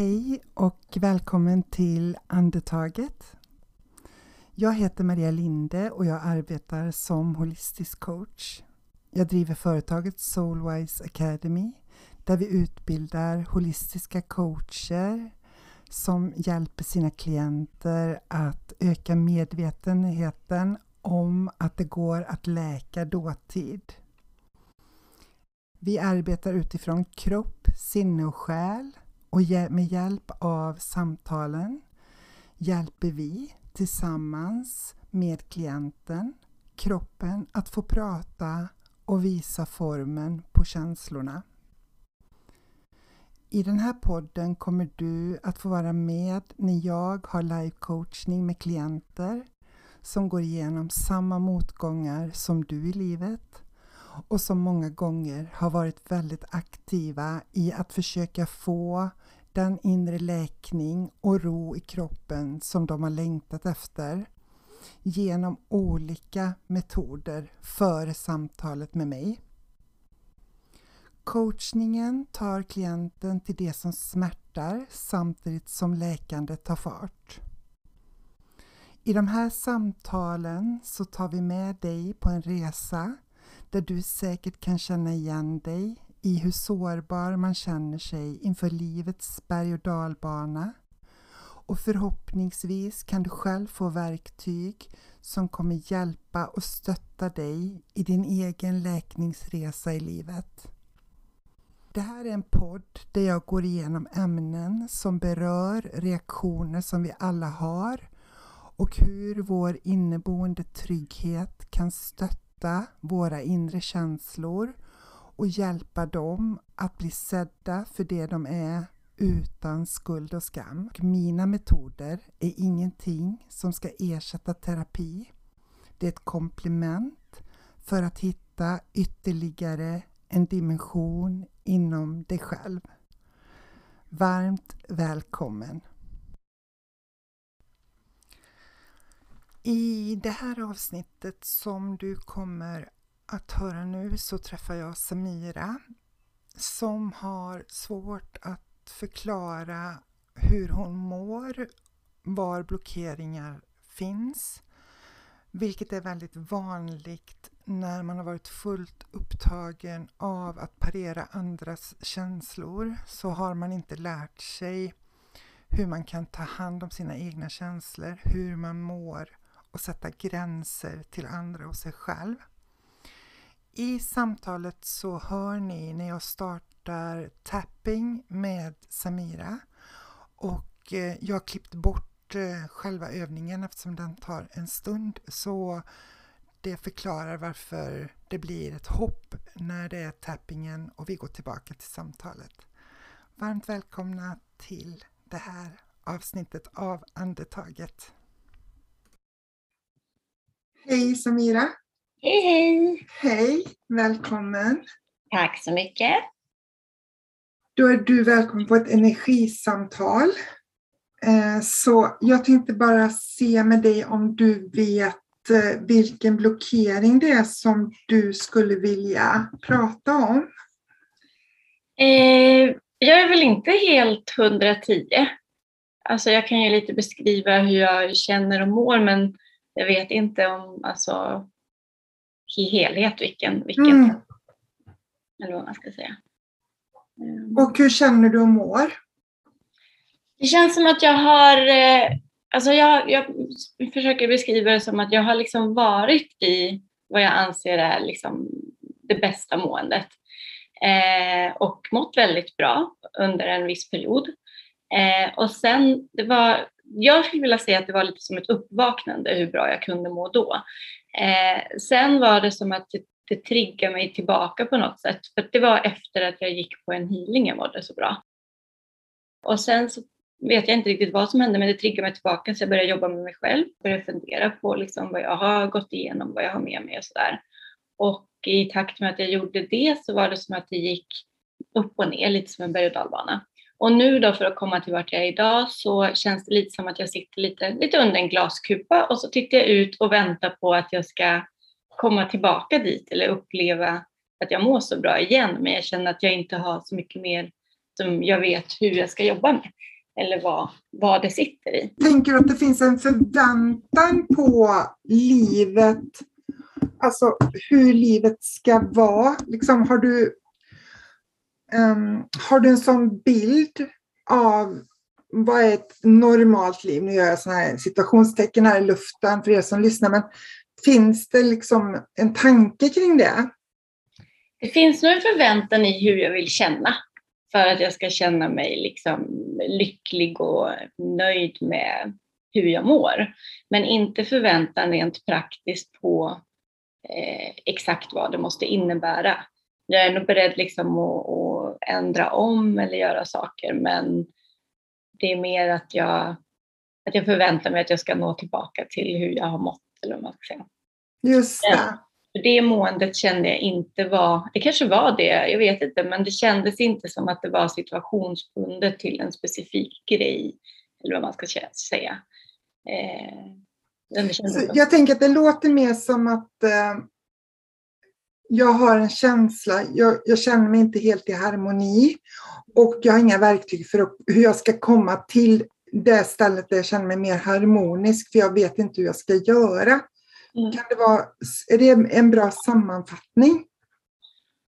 Hej och välkommen till Andetaget. Jag heter Maria Linde och jag arbetar som holistisk coach. Jag driver företaget Soulwise Academy där vi utbildar holistiska coacher som hjälper sina klienter att öka medvetenheten om att det går att läka dåtid. Vi arbetar utifrån kropp, sinne och själ och med hjälp av samtalen hjälper vi tillsammans med klienten kroppen att få prata och visa formen på känslorna. I den här podden kommer du att få vara med när jag har live-coachning med klienter som går igenom samma motgångar som du i livet och som många gånger har varit väldigt aktiva i att försöka få den inre läkning och ro i kroppen som de har längtat efter genom olika metoder före samtalet med mig. Coachningen tar klienten till det som smärtar samtidigt som läkandet tar fart. I de här samtalen så tar vi med dig på en resa där du säkert kan känna igen dig i hur sårbar man känner sig inför livets berg och dalbana. Och förhoppningsvis kan du själv få verktyg som kommer hjälpa och stötta dig i din egen läkningsresa i livet. Det här är en podd där jag går igenom ämnen som berör reaktioner som vi alla har och hur vår inneboende trygghet kan stötta våra inre känslor och hjälpa dem att bli sedda för det de är utan skuld och skam. Mina metoder är ingenting som ska ersätta terapi. Det är ett komplement för att hitta ytterligare en dimension inom dig själv. Varmt välkommen! I det här avsnittet som du kommer att höra nu så träffar jag Samira som har svårt att förklara hur hon mår, var blockeringar finns, vilket är väldigt vanligt när man har varit fullt upptagen av att parera andras känslor så har man inte lärt sig hur man kan ta hand om sina egna känslor, hur man mår och sätta gränser till andra och sig själv. I samtalet så hör ni när jag startar tapping med Samira och eh, jag har klippt bort eh, själva övningen eftersom den tar en stund så det förklarar varför det blir ett hopp när det är tappingen och vi går tillbaka till samtalet. Varmt välkomna till det här avsnittet av Andetaget. Hej Samira! Hej hej! Hej! Välkommen! Tack så mycket! Då är du välkommen på ett energisamtal. Eh, så jag tänkte bara se med dig om du vet eh, vilken blockering det är som du skulle vilja prata om? Eh, jag är väl inte helt 110. Alltså jag kan ju lite beskriva hur jag känner och mår men jag vet inte om alltså, i helhet vilken, vilken mm. eller vad man ska säga. Mm. Och hur känner du och mår? Det känns som att jag har, eh, alltså jag, jag försöker beskriva det som att jag har liksom varit i vad jag anser är liksom det bästa måendet eh, och mått väldigt bra under en viss period. Eh, och sen, det var, jag skulle vilja säga att det var lite som ett uppvaknande hur bra jag kunde må då. Eh, sen var det som att det, det triggade mig tillbaka på något sätt. För det var efter att jag gick på en healing jag mådde så bra. Och sen så vet jag inte riktigt vad som hände men det triggade mig tillbaka så jag började jobba med mig själv. Började fundera på liksom vad jag har gått igenom, vad jag har med mig och sådär. Och i takt med att jag gjorde det så var det som att det gick upp och ner, lite som en berg och dalbana. Och nu då för att komma till vart jag är idag så känns det lite som att jag sitter lite, lite under en glaskupa och så tittar jag ut och väntar på att jag ska komma tillbaka dit eller uppleva att jag mår så bra igen men jag känner att jag inte har så mycket mer som jag vet hur jag ska jobba med. eller vad, vad det sitter i. Tänker du att det finns en förväntan på livet, alltså hur livet ska vara? Liksom, har, du, um, har du en sån bild av vad är ett normalt liv? Nu gör jag sådana här situationstecken här i luften för er som lyssnar, men finns det liksom en tanke kring det? Det finns nog en förväntan i hur jag vill känna för att jag ska känna mig liksom lycklig och nöjd med hur jag mår. Men inte förväntan rent praktiskt på eh, exakt vad det måste innebära. Jag är nog beredd liksom att, att ändra om eller göra saker men det är mer att jag, att jag förväntar mig att jag ska nå tillbaka till hur jag har mått eller vad man ska säga. Just det. För det måendet kände jag inte var, det kanske var det, jag vet inte, men det kändes inte som att det var situationsbundet till en specifik grej, eller vad man ska säga. Eh, jag tänker att det låter mer som att eh, jag har en känsla, jag, jag, känner mig inte helt i harmoni och jag har inga verktyg för hur jag ska komma till det stället där jag känner mig mer harmonisk, för jag vet inte hur jag ska göra. Mm. Kan det vara, är det en bra sammanfattning?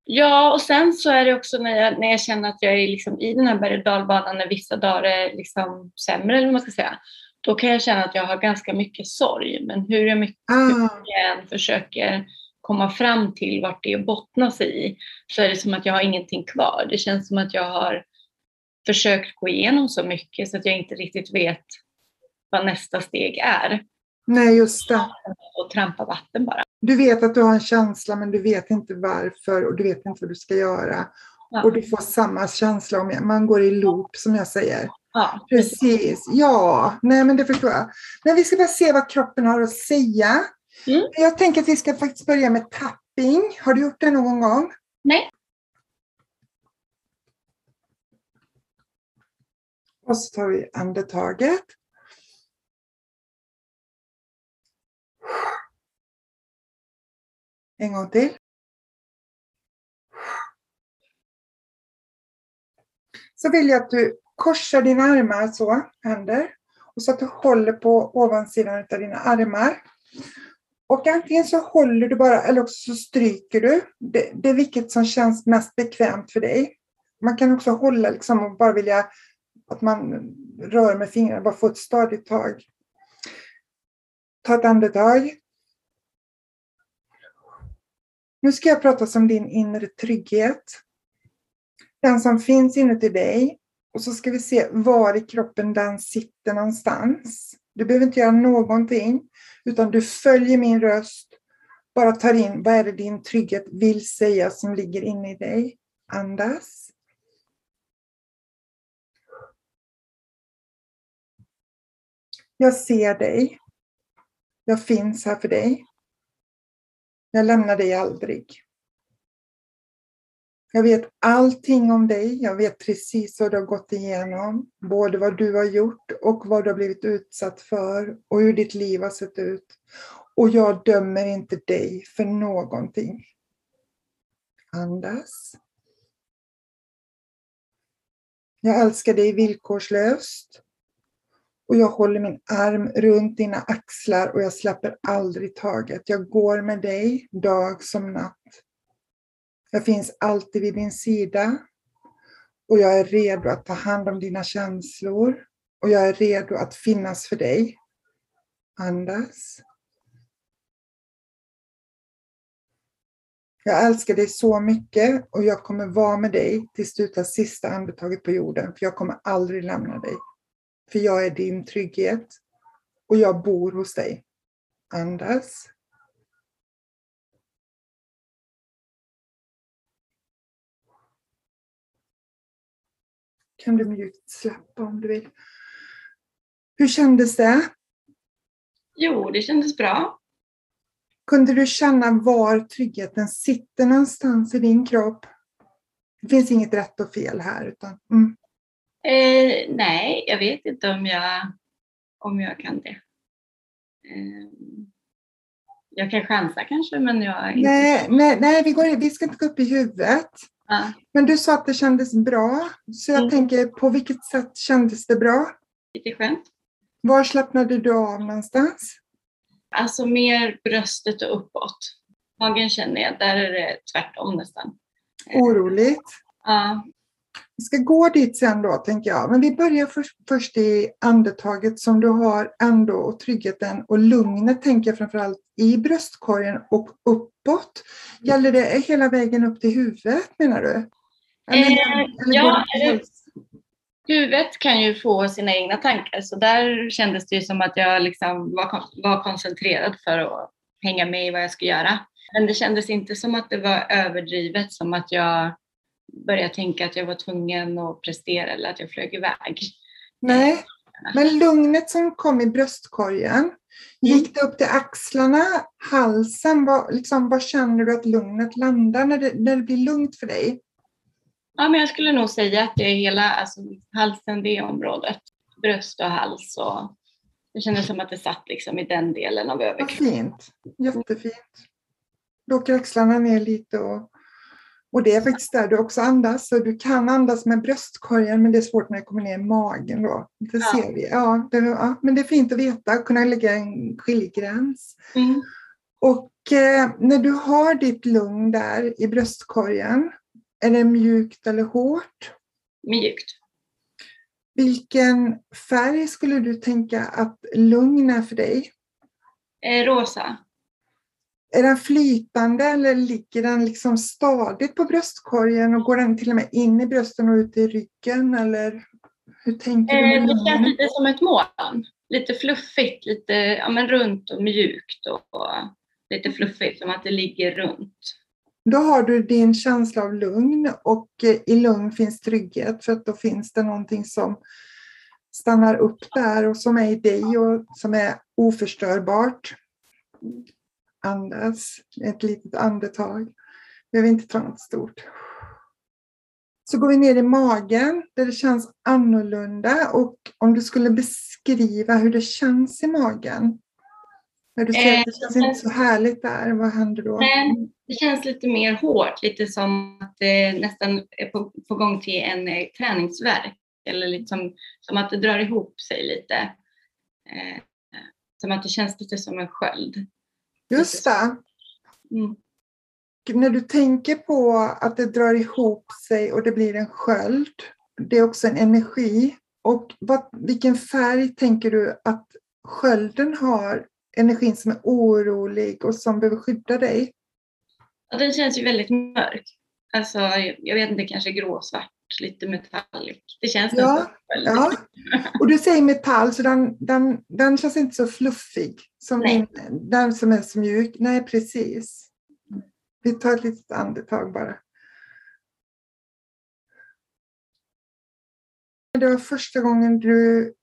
Ja, och sen så är det också när jag, när jag känner att jag är liksom i den här berg och dalbanan när vissa dagar är liksom sämre, eller vad man ska säga. Då kan jag känna att jag har ganska mycket sorg. Men hur jag mycket ah. än försöker komma fram till vart det bottnar sig i så är det som att jag har ingenting kvar. Det känns som att jag har försökt gå igenom så mycket så att jag inte riktigt vet vad nästa steg är. Nej, just det. Och trampa vatten bara. Du vet att du har en känsla men du vet inte varför och du vet inte vad du ska göra. Ja. Och du får samma känsla om man går i loop som jag säger. Ja, precis. precis. Ja, nej men det förstår jag. Men vi ska bara se vad kroppen har att säga. Mm. Jag tänker att vi ska faktiskt börja med tapping. Har du gjort det någon gång? Nej. Och så tar vi andetaget. En gång till. Så vill jag att du korsar dina armar så, händer. Och så att du håller på ovansidan av dina armar. Och antingen så håller du bara eller också så stryker du. Det, det är vilket som känns mest bekvämt för dig. Man kan också hålla liksom och bara vilja att man rör med fingrarna, bara få ett stadigt tag. Ta ett andetag. Nu ska jag prata om din inre trygghet. Den som finns inuti dig. Och så ska vi se var i kroppen den sitter någonstans. Du behöver inte göra någonting, utan du följer min röst. Bara tar in vad är det din trygghet vill säga som ligger inne i dig. Andas. Jag ser dig. Jag finns här för dig. Jag lämnar dig aldrig. Jag vet allting om dig. Jag vet precis vad du har gått igenom. Både vad du har gjort och vad du har blivit utsatt för och hur ditt liv har sett ut. Och jag dömer inte dig för någonting. Andas. Jag älskar dig villkorslöst. Och jag håller min arm runt dina axlar och jag släpper aldrig taget. Jag går med dig dag som natt. Jag finns alltid vid din sida och jag är redo att ta hand om dina känslor och jag är redo att finnas för dig. Andas. Jag älskar dig så mycket och jag kommer vara med dig tills du tar sista andetaget på jorden, för jag kommer aldrig lämna dig. För jag är din trygghet och jag bor hos dig. Andas. Kan du mjukt släppa om du vill. Hur kändes det? Jo, det kändes bra. Kunde du känna var tryggheten sitter någonstans i din kropp? Det finns inget rätt och fel här. Utan, mm. Eh, nej, jag vet inte om jag, om jag kan det. Eh, jag kan chansa kanske, men jag inte... Nej, nej, nej vi, går, vi ska inte gå upp i huvudet. Ja. Men du sa att det kändes bra, så jag Mm. tänker på vilket sätt kändes det bra? Lite skönt. Var slappnade du av någonstans? Alltså mer bröstet och uppåt. Magen känner jag, där är det tvärtom nästan. Oroligt. Ja, Vi ska gå dit sen då, tänker jag. Men vi börjar först, först i andetaget som du har ändå och tryggheten och lugnet tänker jag framförallt i bröstkorgen och uppåt. Gäller det hela vägen upp till huvudet menar du? Eh, ja, det till eller- hals? huvudet kan ju få sina egna tankar så där kändes det ju som att jag liksom var, var koncentrerad för att hänga med i vad jag ska göra. Men det kändes inte som att det var överdrivet, som att jag började tänka att jag var tvungen att prestera eller att jag flög iväg. Nej, men lugnet som kom i bröstkorgen, gick det upp till axlarna, halsen? Vad, liksom, vad känner du att lugnet landar när det, när det blir lugnt för dig? Ja, men jag skulle nog säga att det är hela alltså, halsen, det området. Bröst och hals och det kändes som att det satt liksom i den delen av Vad överkroppen. fint. Jättefint. Då åker axlarna ner lite och, och det är faktiskt där du också andas. Så du kan andas med bröstkorgen men det är svårt när det kommer ner i magen då. Det Ja. ser vi. Ja, det, ja, men det är fint att veta, kunna lägga en skiljgräns. Mm. Och eh, när du har ditt lugn där i bröstkorgen, är det mjukt eller hårt? Mjukt. Vilken färg skulle du tänka att lugn är för dig? Eh, rosa. Är den flytande eller ligger den liksom stadigt på bröstkorgen och går den till och med in i brösten och ut i ryggen? Eller hur tänker du? Eh, det känns lite som ett moln. Lite fluffigt, lite ja, men runt och mjukt och, och lite fluffigt, som att det ligger runt. Då har du din känsla av lugn och eh, i lugn finns trygghet för att då finns det någonting som stannar upp där och som är i dig och som är oförstörbart. Andas, ett litet andetag. Behöver inte ta något stort. Så går vi ner i magen där det känns annorlunda och om du skulle beskriva hur det känns i magen. När du säger att det känns inte så härligt där, vad händer då? Men det känns lite mer hårt, lite som att det nästan är på, på gång till en eh, träningsvärk. Eller liksom, som att det drar ihop sig lite. Eh, som att det känns lite som en sköld. Just det. Mm. när du tänker på att det drar ihop sig och det blir en sköld, det är också en energi. Och vad, vilken färg tänker du att skölden har? Energin som är orolig och som behöver skydda dig? Och den känns ju väldigt mörk. Alltså, jag vet inte, kanske gråsvart, lite metallic. Det känns Ja, nästan Ja. Och du säger metall, så den, den, den känns inte så fluffig som Nej. din, den som är så mjuk. Nej, precis. Vi tar ett litet andetag bara. Det var första gången du,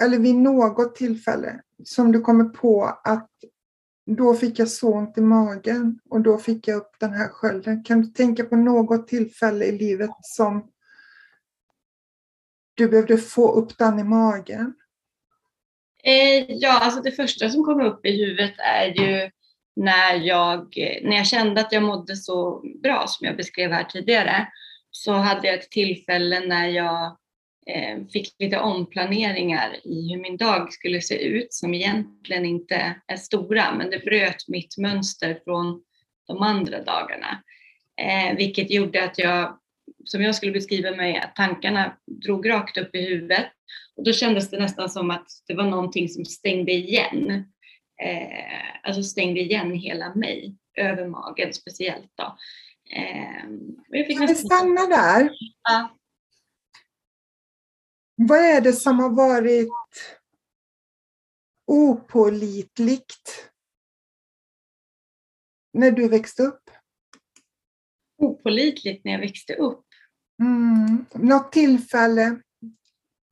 eller vid något tillfälle, som du kommer på att då fick jag så ont i magen och då fick jag upp den här skölden. Kan du tänka på något tillfälle i livet som du behövde få upp den i magen? Eh, ja, alltså det första som kommer upp i huvudet är ju när jag, när jag kände att jag mådde så bra som jag beskrev här tidigare. Så hade jag ett tillfälle när jag eh, fick lite omplaneringar i hur min dag skulle se ut som egentligen inte är stora men det bröt mitt mönster från de andra dagarna. Eh, vilket gjorde att jag, som jag skulle beskriva mig, att tankarna drog rakt upp i huvudet och då kändes det nästan som att det var någonting som stängde igen. Eh, alltså stängde igen hela mig, över magen speciellt då. Eh, jag fick Kan vi stanna där? Ja. Vad är det som har varit opålitligt när du växte upp? opålitligt när jag växte upp. Mm. Något tillfälle,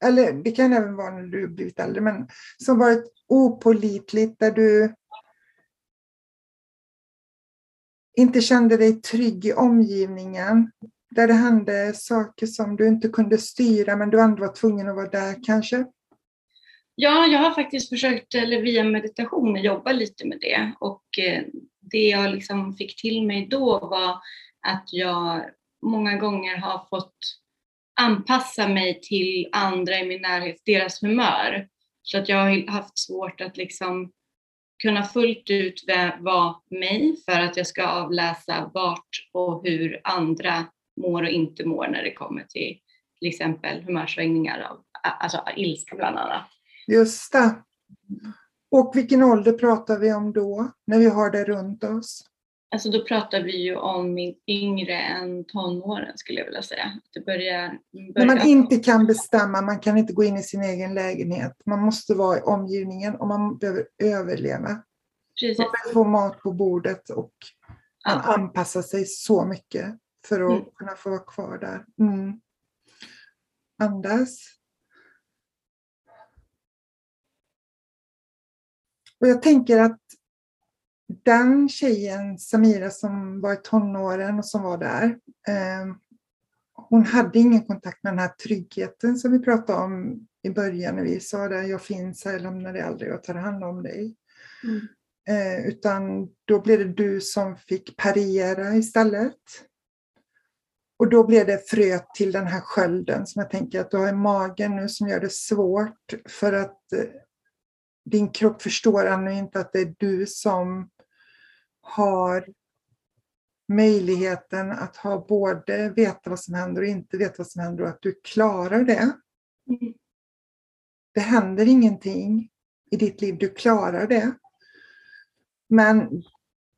eller det kan även vara när du blivit äldre, men som varit opålitligt där du inte kände dig trygg i omgivningen. Där det hände saker som du inte kunde styra men du ändå var tvungen att vara där kanske. Ja, jag har faktiskt försökt, eller via meditation, jobba lite med det. Och eh, det jag liksom fick till mig då var att jag många gånger har fått anpassa mig till andra i min närhet, deras humör. Så att jag har haft svårt att liksom kunna fullt ut vara mig för att jag ska avläsa vart och hur andra mår och inte mår när det kommer till till exempel humörsvängningar av alltså ilska bland annat. Just det. Och vilken ålder pratar vi om då, när vi har det runt oss? Alltså då pratar vi ju om yngre än tonåren skulle jag vilja säga. Det börjar, börjar... När man inte kan bestämma, man kan inte gå in i sin egen lägenhet. Man måste vara i omgivningen och man behöver överleva. Precis. Man behöver få mat på bordet och man ja. anpassar sig så mycket för att mm. kunna få vara kvar där. Mm. Andas. Och jag tänker att den tjejen, Samira, som var i tonåren och som var där, eh, hon hade ingen kontakt med den här tryggheten som vi pratade om i början när vi sa det, jag finns här, jag lämnar dig aldrig, och tar hand om dig. Mm. Eh, utan då blev det du som fick parera istället. Och då blev det fröet till den här skölden som jag tänker att du har i magen nu som gör det svårt för att eh, din kropp förstår ännu inte att det är du som har möjligheten att ha både veta vad som händer och inte veta vad som händer och att du klarar det. Mm. Det händer ingenting i ditt liv, du klarar det. Men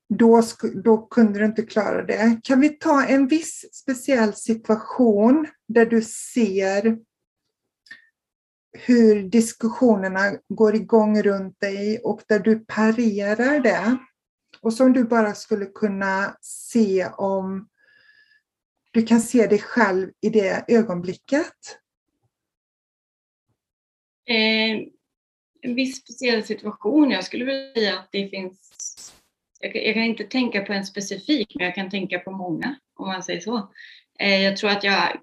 då, då kunde du inte klara det. Kan vi ta en viss speciell situation där du ser hur diskussionerna går igång runt dig och där du parerar det? Och som du bara skulle kunna se om du kan se dig själv i det ögonblicket? Eh, en viss speciell situation. Jag skulle vilja säga att det finns jag, jag, kan inte tänka på en specifik, men jag kan tänka på många, om man säger så. Eh, jag tror att jag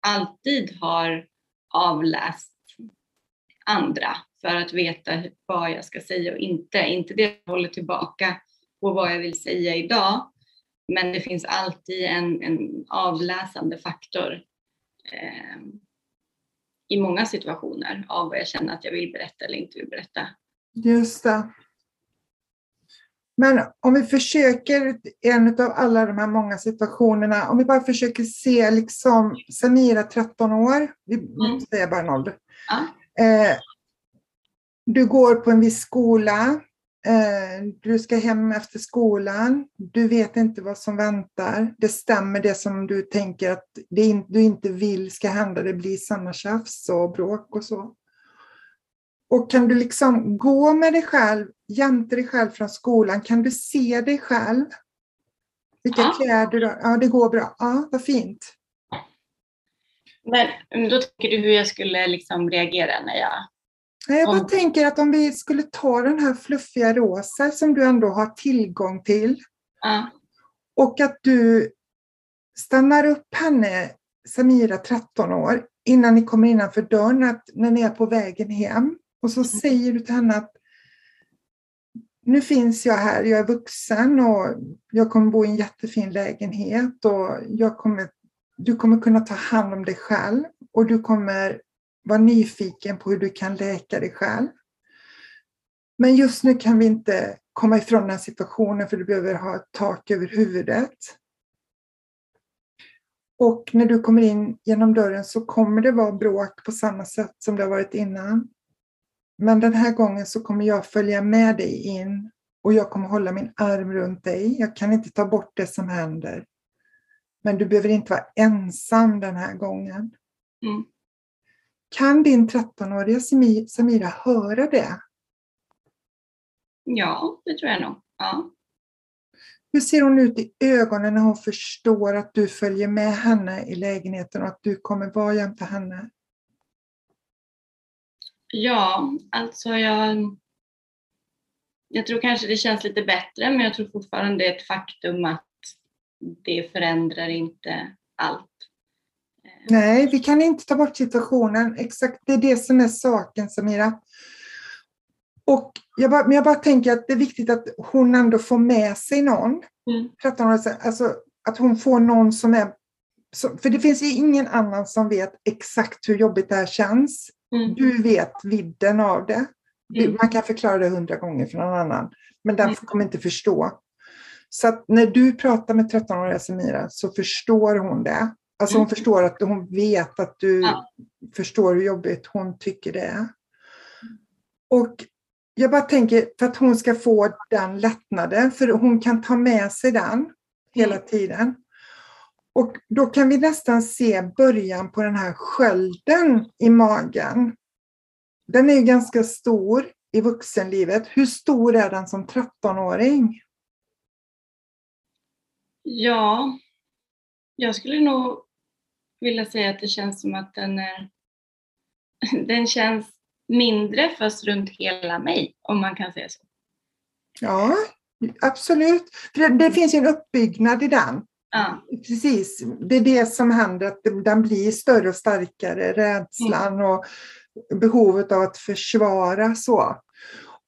alltid har avläst andra för att veta vad jag ska säga och inte. Inte det jag håller tillbaka på vad jag vill säga idag, men det finns alltid en, en avläsande faktor eh, i många situationer av vad jag känner att jag vill berätta eller inte vill berätta. Just det. Men om vi försöker, en av alla de här många situationerna, om vi bara försöker se liksom Samira 13 år, vi mm. säger bara en ålder. Ja. Eh, du går på en viss skola, du ska hem efter skolan, du vet inte vad som väntar. Det stämmer det som du tänker att det du inte vill ska hända, det blir samma tjafs och bråk och så. Och kan du liksom gå med dig själv, jämte dig själv från skolan, kan du se dig själv? Vilka ja. kläder du har? Ja, det går bra. Ja, vad fint. Men då tänker du hur jag skulle liksom reagera när jag... Jag bara om... tänker att om vi skulle ta den här fluffiga rosa som du ändå har tillgång till ja. och att du stannar upp henne, Samira 13 år, innan ni kommer innanför dörren, att när ni är på vägen hem och så säger du till henne att nu finns jag här, jag är vuxen och jag kommer bo i en jättefin lägenhet och jag kommer, du kommer kunna ta hand om dig själv och du kommer vara nyfiken på hur du kan läka dig själv. Men just nu kan vi inte komma ifrån den här situationen för du behöver ha ett tak över huvudet. Och när du kommer in genom dörren så kommer det vara bråk på samma sätt som det har varit innan. Men den här gången så kommer jag följa med dig in och jag kommer hålla min arm runt dig. Jag kan inte ta bort det som händer. Men du behöver inte vara ensam den här gången. Mm. Kan din 13-åriga Samira höra det? Ja, det tror jag nog. Ja. Hur ser hon ut i ögonen när hon förstår att du följer med henne i lägenheten och att du kommer vara jämte henne? Ja, alltså jag, jag tror kanske det känns lite bättre men jag tror fortfarande det är ett faktum att det förändrar inte allt. Nej, vi kan inte ta bort situationen. Exakt, det är det som är saken Samira. Och jag bara, men jag bara tänker att det är viktigt att hon ändå får med sig någon. Mm. 13 år, alltså att hon får någon som är för det finns ju ingen annan som vet exakt hur jobbigt det här känns. Mm. Du vet vidden av det. Mm. Man kan förklara det hundra gånger för någon annan, men den Mm. kommer inte förstå. Så att när du pratar med 13-åriga Samira så förstår hon det. Alltså hon Mm. förstår att hon vet att du Ja. förstår hur jobbigt hon tycker det är. Och jag bara tänker för att hon ska få den lättnaden, för hon kan ta med sig den hela Mm. tiden. Och då kan vi nästan se början på den här skölden i magen. Den är ju ganska stor i vuxenlivet. Hur stor är den som 13-åring? Ja, jag skulle nog vilja säga att det känns som att den är den känns mindre fast runt hela mig, om man kan säga så. Ja, absolut. För det, det finns ju en uppbyggnad i den. Ja, Precis, det är det som händer, att den blir större och starkare, rädslan och behovet av att försvara så.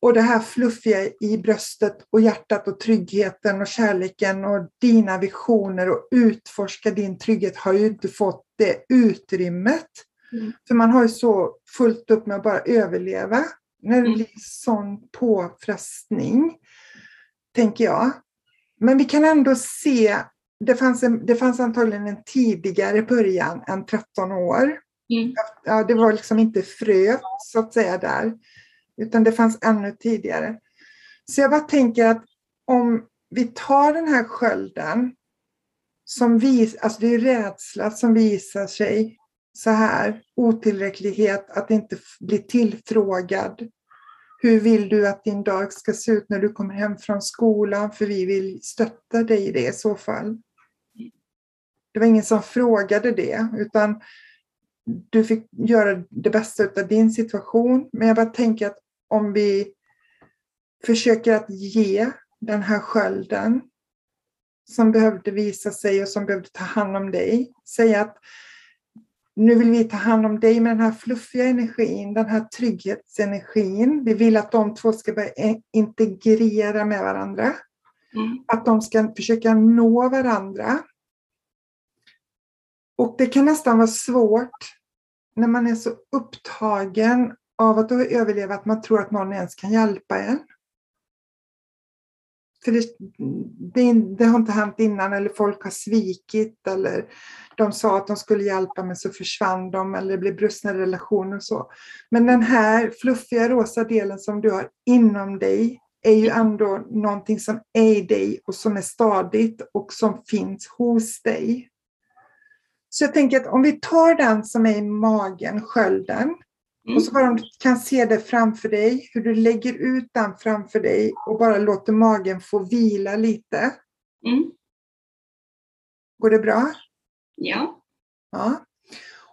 Och det här fluffiga i bröstet och hjärtat och tryggheten och kärleken och dina visioner och utforska din trygghet har ju inte fått det utrymmet. Mm. För man har ju så fullt upp med att bara överleva när det Mm. blir sån påfrestning, tänker jag. Men vi kan ändå se det fanns, en, det fanns antagligen en tidigare början än 13 år. mm. Ja, det var liksom inte fröet så att säga där, utan det fanns ännu tidigare. Så jag bara tänker att om vi tar den här skölden, som vis, alltså det är rädsla som visar sig så här, otillräcklighet, att inte bli tillfrågad. Hur vill du att din dag ska se ut när du kommer hem från skolan? För vi vill stötta dig i det i så fall. Det var ingen som frågade det, utan du fick göra det bästa av din situation. Men jag bara tänker att om vi försöker att ge den här skölden som behövde visa sig och som behövde ta hand om dig. Säga att nu vill vi ta hand om dig med den här fluffiga energin, den här trygghetsenergin. Vi vill att de två ska börja in- integrera med varandra. Mm. Att de ska försöka nå varandra. Och det kan nästan vara svårt när man är så upptagen av att överleva att man tror att någon ens kan hjälpa en. För det, det, det har inte hänt innan eller folk har svikit eller de sa att de skulle hjälpa men så försvann de eller det blev brustna relationer och så. Men den här fluffiga rosa delen som du har inom dig är ju ändå någonting som är i dig och som är stadigt och som finns hos dig. Så jag tänker att om vi tar den som är i magen, skölden, Mm. och så bara om du kan se det framför dig, hur du lägger ut den framför dig och bara låter magen få vila lite. Mm. Går det bra? Ja. Ja.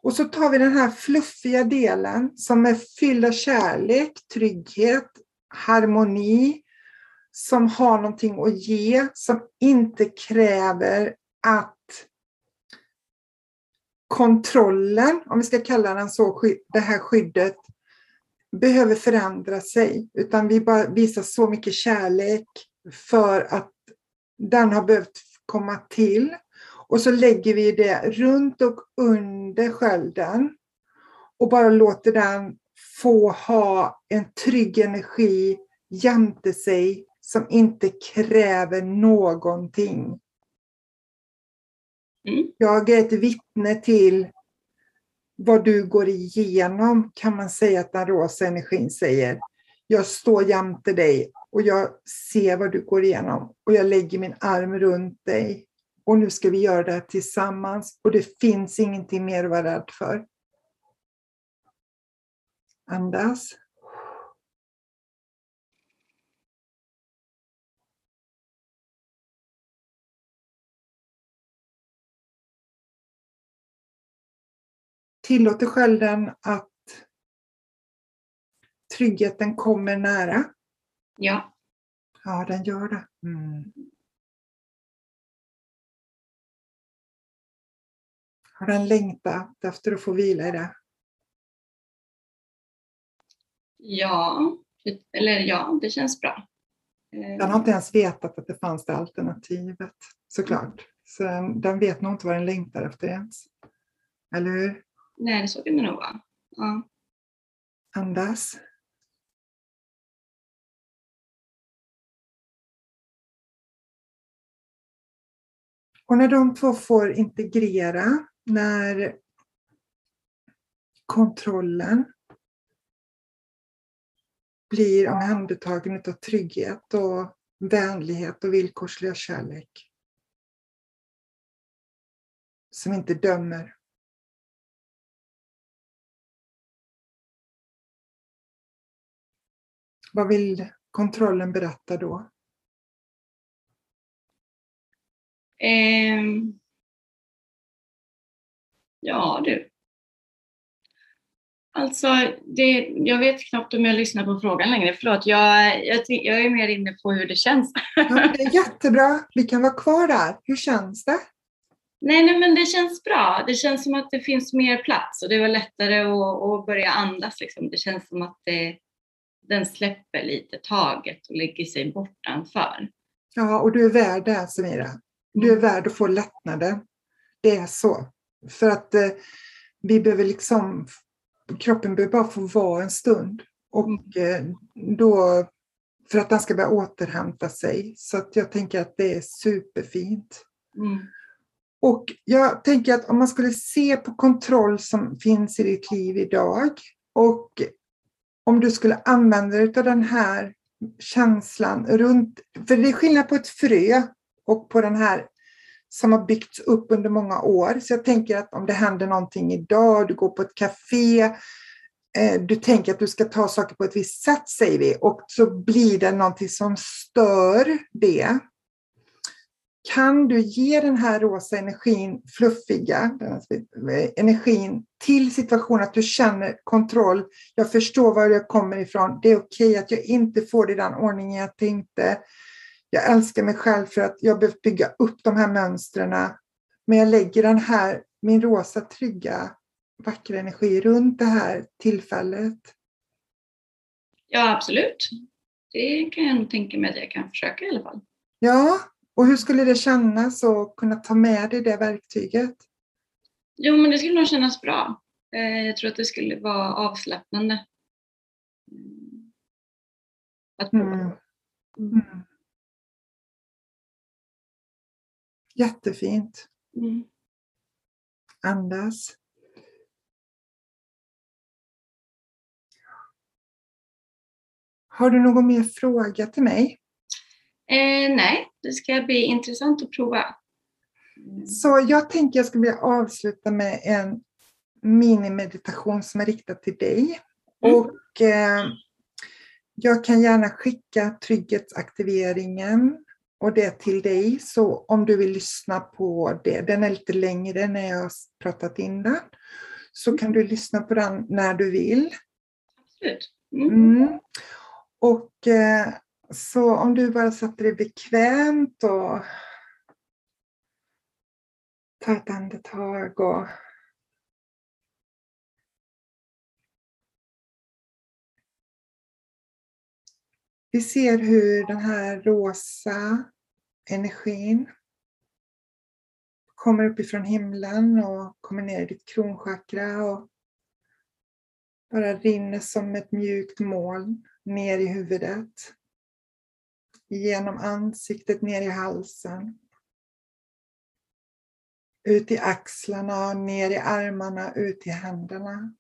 Och så tar vi den här fluffiga delen som är fylld av kärlek, trygghet, harmoni, som har någonting att ge, som inte kräver att kontrollen, om vi ska kalla den så, det här skyddet, behöver förändra sig. Utan vi bara visar så mycket kärlek för att den har behövt komma till. Och så lägger vi det runt och under skölden och bara låter den få ha en trygg energi jämte sig som inte kräver någonting. Mm. Jag är ett vittne till vad du går igenom kan man säga att den rosa energin säger. Jag står jämte dig och jag ser vad du går igenom och jag lägger min arm runt dig. Och nu ska vi göra det här tillsammans och det finns ingenting mer att vara rädd för. Andas. Tillåter skölden att tryggheten kommer nära. Ja. Ja, den gör det. Mm. Har den längtat efter att få vila i det? Ja. Eller ja, det känns bra. Eh, Den har inte ens vetat att det fanns det alternativet, såklart. Så den, den vet nog inte vad den längtar efter ens. Eller hur? Nej, det så kan det nog vara. Ja. Andas. Och när de två får integrera, när kontrollen blir omhändertagen av trygghet och vänlighet och villkorslös kärlek. Som inte dömer. Vad vill kontrollen berätta då? Ehm. Ja du. Alltså, det, jag vet knappt om jag lyssnar på frågan längre. Förlåt, jag, jag, jag är mer inne på hur det känns. Ja, det är jättebra. Vi kan vara kvar där. Hur känns det? Nej, nej, men det känns bra. Det känns som att det finns mer plats och det var lättare att, att börja andas. Liksom. Det känns som att det, den släpper lite taget och lägger sig bortanför. Ja, och du är värd det, Samira. Du är värd att få lättnader. Det är så. För att eh, vi behöver liksom, kroppen behöver bara få vara en stund. Och eh, då, för att den ska börja återhämta sig. Så att jag tänker att det är superfint. Mm. Och jag tänker att om man skulle se på kontroll som finns i ditt liv idag och om du skulle använda dig av den här känslan runt, för det är skillnad på ett frö och på den här som har byggts upp under många år. Så jag tänker att om det händer någonting idag, du går på ett café, eh, du tänker att du ska ta saker på ett visst sätt säger vi och så blir det någonting som stör det. Kan du ge den här rosa energin, fluffiga energin till situationen att du känner kontroll. Jag förstår var jag kommer ifrån. Det är okej okay att jag inte får det i den ordningen jag tänkte. Jag älskar mig själv för att jag behöver bygga upp de här mönstren. Men jag lägger den här, min rosa trygga vackra energi runt det här tillfället. Ja, absolut. Det kan jag nog tänka mig att jag kan försöka i alla fall. Ja, och hur skulle det kännas att kunna ta med dig det verktyget? Jo, men det skulle nog kännas bra. Eh, jag tror att det skulle vara avslappnande. Mm. Att prova. Mm. Mm. Jättefint. Mm. Andas. Har du någon mer fråga till mig? Eh, nej, det ska bli intressant att prova. Så jag tänker jag ska vilja avsluta med en minimeditation som är riktad till dig. Mm. Och eh, jag kan gärna skicka trygghetsaktiveringen och det till dig. Så om du vill lyssna på det, den är lite längre när jag har pratat in den, så kan du lyssna på den när du vill. Absolut. Mm. Mm. Och eh, så om du bara sätter dig bekvämt och tar ett andetag och Vi ser hur den här rosa energin kommer uppifrån himlen och kommer ner i ditt kronchakra och bara rinner som ett mjukt moln ner i huvudet. Genom ansiktet ner i halsen. Ut i axlarna, ner i armarna, ut i händerna.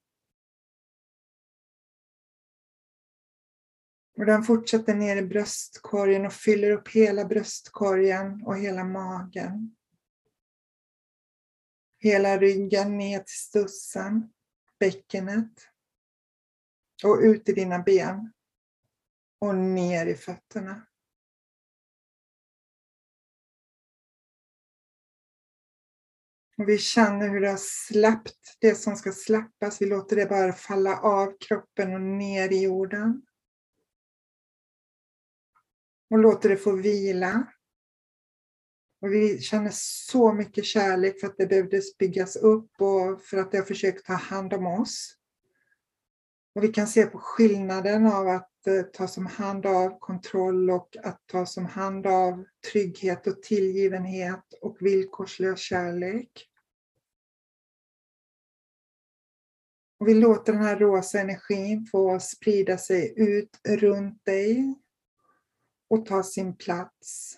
Och den fortsätter ner i bröstkorgen och fyller upp hela bröstkorgen och hela magen. Hela ryggen ner till stussen, bäckenet. Och ut i dina ben. Och ner i fötterna. Vi känner hur det har släppt det som ska släppas. Vi låter det bara falla av kroppen och ner i jorden och låter det få vila. Och vi känner så mycket kärlek för att det behövdes byggas upp och för att det har försökt ta hand om oss. Och vi kan se på skillnaden av att tas om hand av kontroll och att tas om hand av trygghet och tillgivenhet och villkorslös kärlek. Och vi låter den här rosa energin få sprida sig ut runt dig och ta sin plats.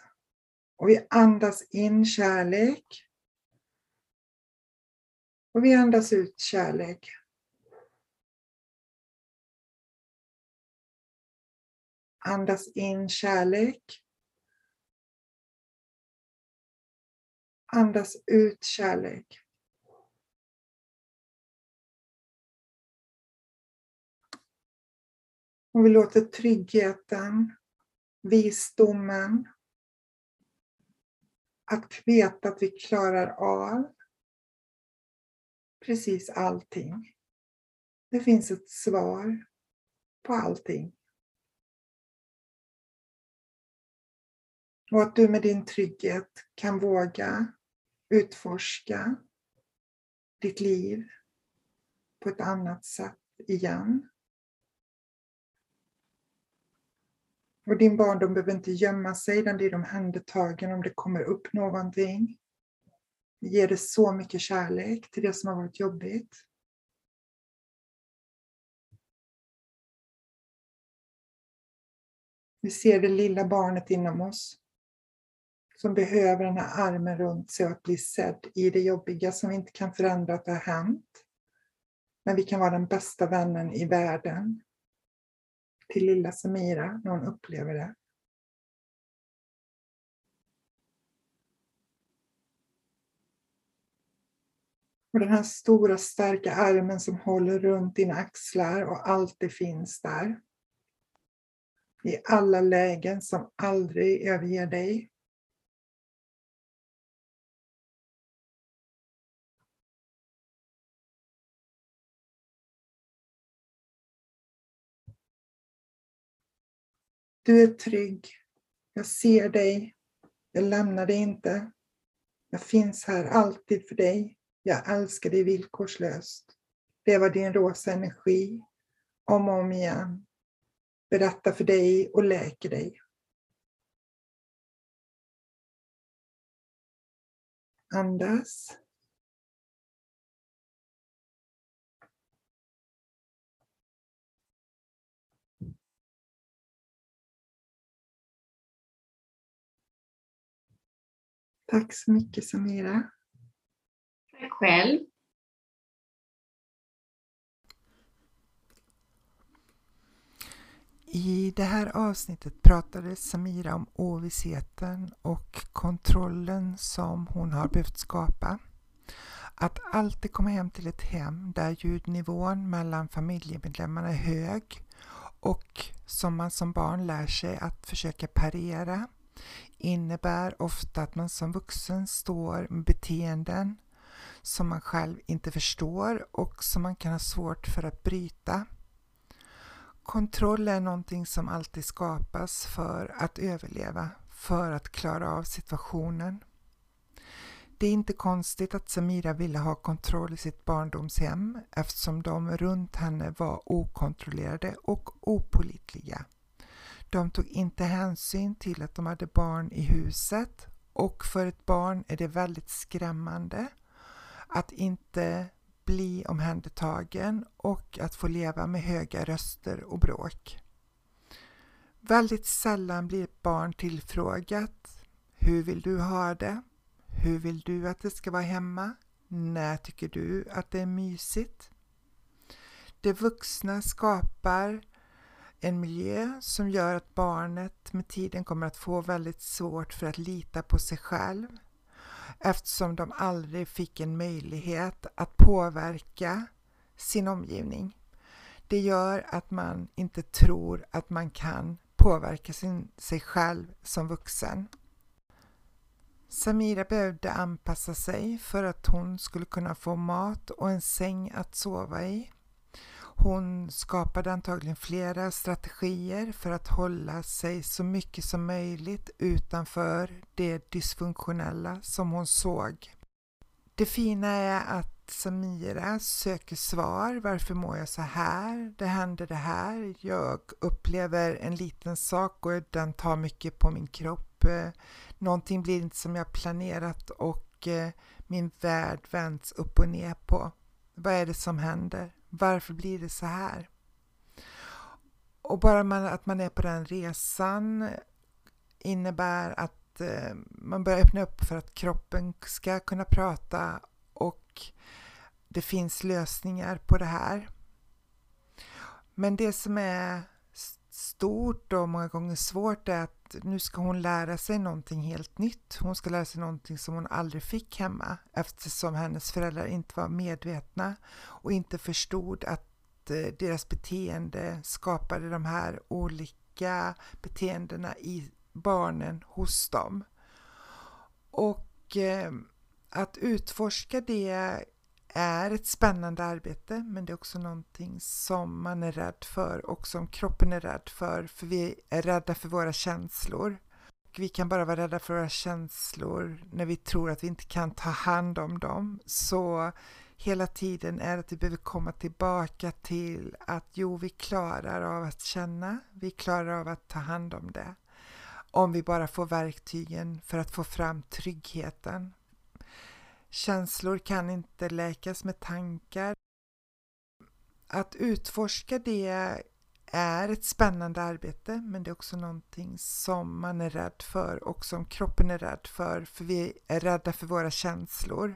Och vi andas in kärlek. Och vi andas ut kärlek. Andas in kärlek. Andas ut kärlek. Och vi låter tryggheten, visdomen, att veta att vi klarar av precis allting. Det finns ett svar på allting. Och att du med din trygghet kan våga utforska ditt liv på ett annat sätt igen. Och din barndom behöver inte gömma sig, den blir omhändertagen om det kommer upp någonting. Ge det så mycket kärlek till det som har varit jobbigt. Vi ser det lilla barnet inom oss som behöver den här armen runt sig och att bli sedd i det jobbiga som vi inte kan förändra att det har hänt. Men vi kan vara den bästa vännen i världen till lilla Samira när hon upplever det. Och den här stora starka armen som håller runt dina axlar och alltid finns där. I alla lägen som aldrig överger dig. Du är trygg. Jag ser dig. Jag lämnar dig inte. Jag finns här alltid för dig. Jag älskar dig villkorslöst. Det var din rosa energi om och om igen. Berättar för dig och läker dig. Andas. Tack så mycket Samira. Tack själv. I det här avsnittet pratade Samira om ovissheten och kontrollen som hon har behövt skapa. Att alltid komma hem till ett hem där ljudnivån mellan familjemedlemmarna är hög och som man som barn lär sig att försöka parera innebär ofta att man som vuxen står med beteenden som man själv inte förstår och som man kan ha svårt för att bryta. Kontroll är någonting som alltid skapas för att överleva, för att klara av situationen. Det är inte konstigt att Samira ville ha kontroll i sitt barndomshem eftersom de runt henne var okontrollerade och opolitliga. De tog inte hänsyn till att de hade barn i huset och för ett barn är det väldigt skrämmande att inte bli omhändertagen och att få leva med höga röster och bråk. Väldigt sällan blir ett barn tillfrågat Hur vill du ha det? Hur vill du att det ska vara hemma? När tycker du att det är mysigt? De vuxna skapar en miljö som gör att barnet med tiden kommer att få väldigt svårt för att lita på sig själv eftersom de aldrig fick en möjlighet att påverka sin omgivning. Det gör att man inte tror att man kan påverka sin, sig själv som vuxen. Samira behövde anpassa sig för att hon skulle kunna få mat och en säng att sova i. Hon skapade antagligen flera strategier för att hålla sig så mycket som möjligt utanför det dysfunktionella som hon såg. Det fina är att Samira söker svar. Varför mår jag så här? Det händer det här. Jag upplever en liten sak och den tar mycket på min kropp. Någonting blir inte som jag planerat och eh, min värld vänds upp och ner på. Vad är det som händer? Varför blir det så här? Och bara man, att man är på den resan innebär att eh, man börjar öppna upp för att kroppen ska kunna prata och det finns lösningar på det här. Men det som är stort och många gånger svårt är att nu ska hon lära sig någonting helt nytt. Hon ska lära sig någonting som hon aldrig fick hemma eftersom hennes föräldrar inte var medvetna och inte förstod att eh, deras beteende skapade de här olika beteendena i barnen hos dem. Och eh, att utforska det är ett spännande arbete men det är också någonting som man är rädd för och som kroppen är rädd för för vi är rädda för våra känslor. Och vi kan bara vara rädda för våra känslor när vi tror att vi inte kan ta hand om dem. Så hela tiden är att vi behöver komma tillbaka till att jo, vi klarar av att känna, vi klarar av att ta hand om det. Om vi bara får verktygen för att få fram tryggheten, Känslor kan inte läkas med tankar. Att utforska det är ett spännande arbete men det är också någonting som man är rädd för och som kroppen är rädd för för vi är rädda för våra känslor.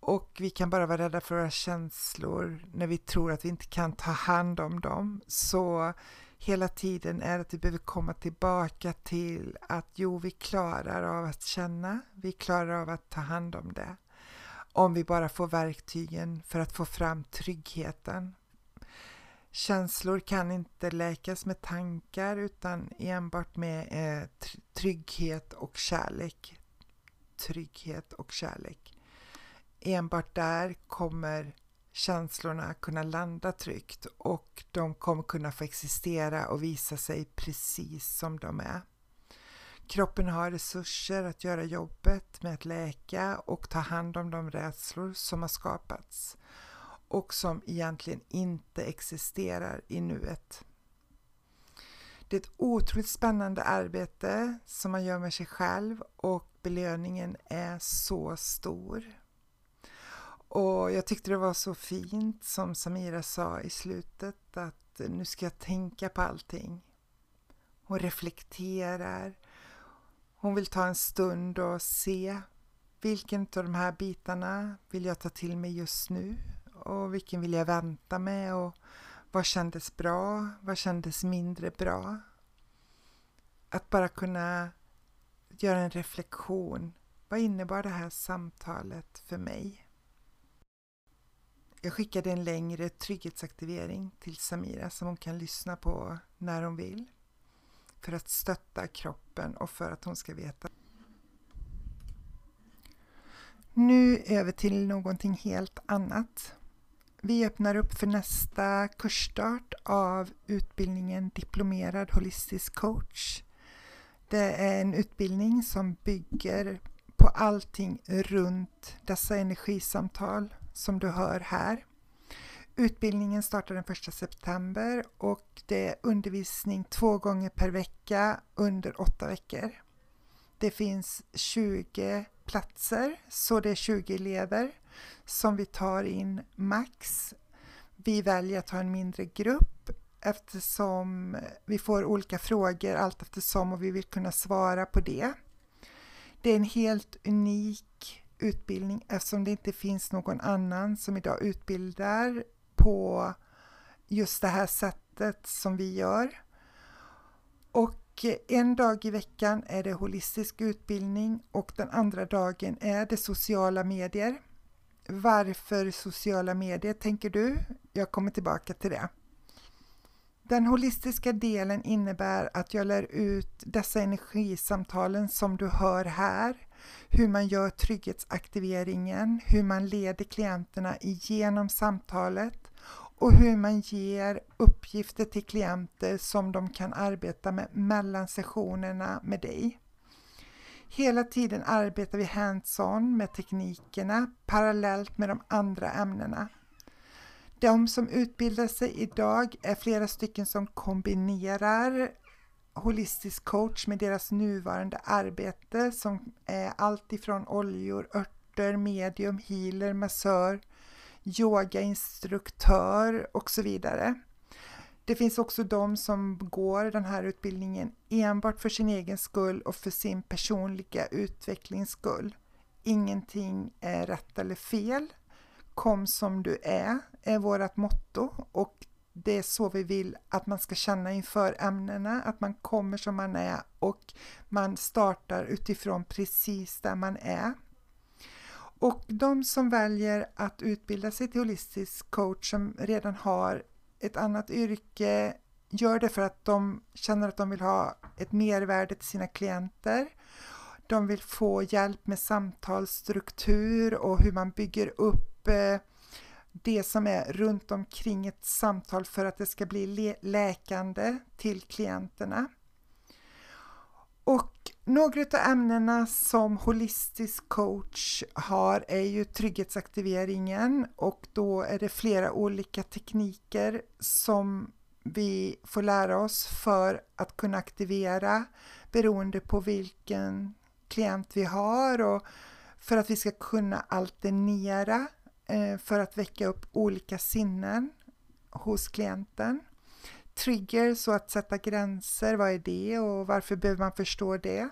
Och vi kan bara vara rädda för våra känslor när vi tror att vi inte kan ta hand om dem. Så hela tiden är att vi behöver komma tillbaka till att jo, vi klarar av att känna, vi klarar av att ta hand om det. Om vi bara får verktygen för att få fram tryggheten. Känslor kan inte läkas med tankar utan enbart med eh, trygghet och kärlek. Trygghet och kärlek. Enbart där kommer känslorna kunna landa tryggt och de kommer kunna få existera och visa sig precis som de är. Kroppen har resurser att göra jobbet med att läka och ta hand om de rädslor som har skapats och som egentligen inte existerar i nuet. Det är ett otroligt spännande arbete som man gör med sig själv och belöningen är så stor. Och jag tyckte det var så fint som Samira sa i slutet att nu ska jag tänka på allting. Hon reflekterar. Hon vill ta en stund och se vilken av de här bitarna vill jag ta till mig just nu och vilken vill jag vänta med och vad kändes bra, vad kändes mindre bra. Att bara kunna göra en reflektion. Vad innebar det här samtalet för mig? Jag skickade en längre trygghetsaktivering till Samira som hon kan lyssna på när hon vill för att stötta kroppen och för att hon ska veta. Nu över till någonting helt annat. Vi öppnar upp för nästa kursstart av utbildningen Diplomerad holistisk coach. Det är en utbildning som bygger på allting runt dessa energisamtal som du hör här. Utbildningen startar den 1 september och det är undervisning två gånger per vecka under åtta veckor. Det finns 20 platser, så det är 20 elever som vi tar in max. Vi väljer att ha en mindre grupp eftersom vi får olika frågor allt eftersom och vi vill kunna svara på det. Det är en helt unik utbildning eftersom det inte finns någon annan som idag utbildar på just det här sättet som vi gör. Och en dag i veckan är det holistisk utbildning och den andra dagen är det sociala medier. Varför sociala medier tänker du? Jag kommer tillbaka till det. Den holistiska delen innebär att jag lär ut dessa energisamtalen som du hör här hur man gör trygghetsaktiveringen, hur man leder klienterna igenom samtalet och hur man ger uppgifter till klienter som de kan arbeta med mellan sessionerna med dig. Hela tiden arbetar vi hands-on med teknikerna parallellt med de andra ämnena. De som utbildar sig idag är flera stycken som kombinerar holistisk coach med deras nuvarande arbete som är allt ifrån oljor, örter, medium, healer, massör, yogainstruktör och så vidare. Det finns också de som går den här utbildningen enbart för sin egen skull och för sin personliga utvecklings skull. Ingenting är rätt eller fel. Kom som du är, är vårt motto och det är så vi vill att man ska känna inför ämnena, att man kommer som man är och man startar utifrån precis där man är. Och de som väljer att utbilda sig till holistisk coach som redan har ett annat yrke gör det för att de känner att de vill ha ett mervärde till sina klienter. De vill få hjälp med samtalsstruktur och hur man bygger upp eh, det som är runt omkring ett samtal för att det ska bli läkande till klienterna. Och några av ämnena som holistisk coach har är ju trygghetsaktiveringen och då är det flera olika tekniker som vi får lära oss för att kunna aktivera beroende på vilken klient vi har och för att vi ska kunna alternera Eh, för att väcka upp olika sinnen hos klienten trigger, så att sätta gränser, vad är det och varför behöver man förstå det?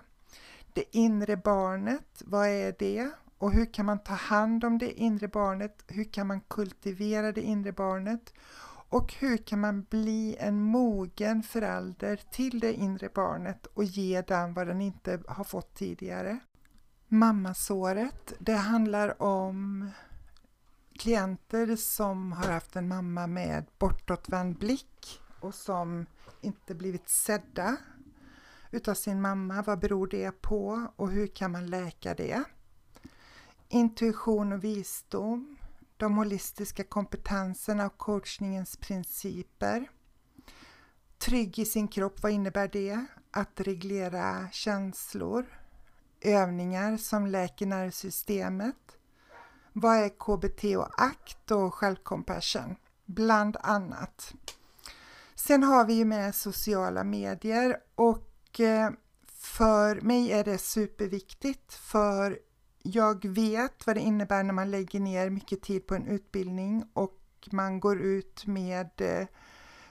Det inre barnet, vad är det? Och hur kan man ta hand om det inre barnet? Hur kan man kultivera det inre barnet? Och hur kan man bli en mogen förälder till det inre barnet och ge den vad den inte har fått tidigare? Mammasåret, det handlar om klienter som har haft en mamma med bortåtvänd blick och som inte blivit sedda utav sin mamma. Vad beror det på och hur kan man läka det? Intuition och visdom, de holistiska kompetenserna och coachningens principer. Trygg i sin kropp, vad innebär det? Att reglera känslor. Övningar som läker nervsystemet. Vad är KBT och ACT och självcompassion? Bland annat. Sen har vi ju med sociala medier och eh, för mig är det superviktigt för jag vet vad det innebär när man lägger ner mycket tid på en utbildning och man går ut med eh,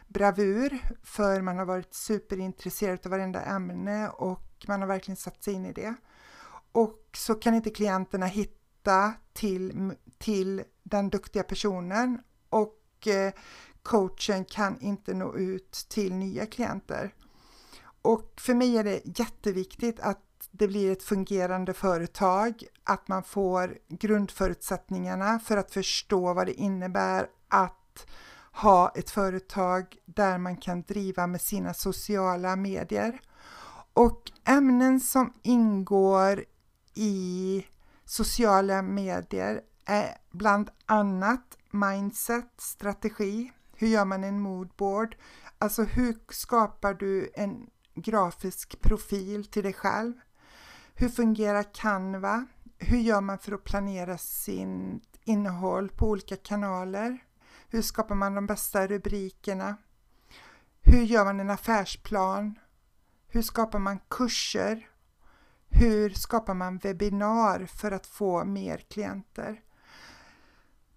bravur för man har varit superintresserad av varenda ämne och man har verkligen satt sig in i det. Och så kan inte klienterna hitta till, till den duktiga personen och eh, coachen kan inte nå ut till nya klienter. Och för mig är det jätteviktigt att det blir ett fungerande företag, att man får grundförutsättningarna för att förstå vad det innebär att ha ett företag där man kan driva med sina sociala medier. Och ämnen som ingår i sociala medier är bland annat mindset, strategi, hur gör man en moodboard? Alltså hur skapar du en grafisk profil till dig själv? Hur fungerar Canva? Hur gör man för att planera sin innehåll på olika kanaler? Hur skapar man de bästa rubrikerna? Hur gör man en affärsplan? Hur skapar man kurser? Hur skapar man webbinar för att få mer klienter?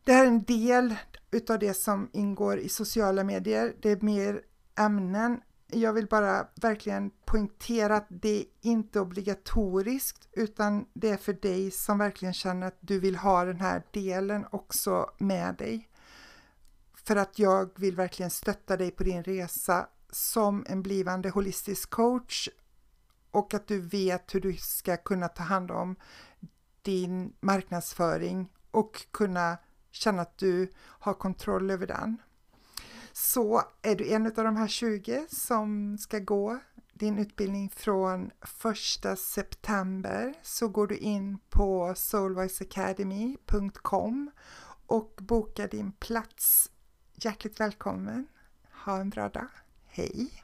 Det här är en del utav det som ingår i sociala medier. Det är mer ämnen. Jag vill bara verkligen poängtera att det är inte obligatoriskt utan det är för dig som verkligen känner att du vill ha den här delen också med dig. För att jag vill verkligen stötta dig på din resa som en blivande holistisk coach och att du vet hur du ska kunna ta hand om din marknadsföring och kunna känna att du har kontroll över den. Så är du en av de här 20 som ska gå din utbildning från 1 september så går du in på soulwiseacademy.com och bokar din plats. Hjärtligt välkommen! Ha en bra dag! Hej!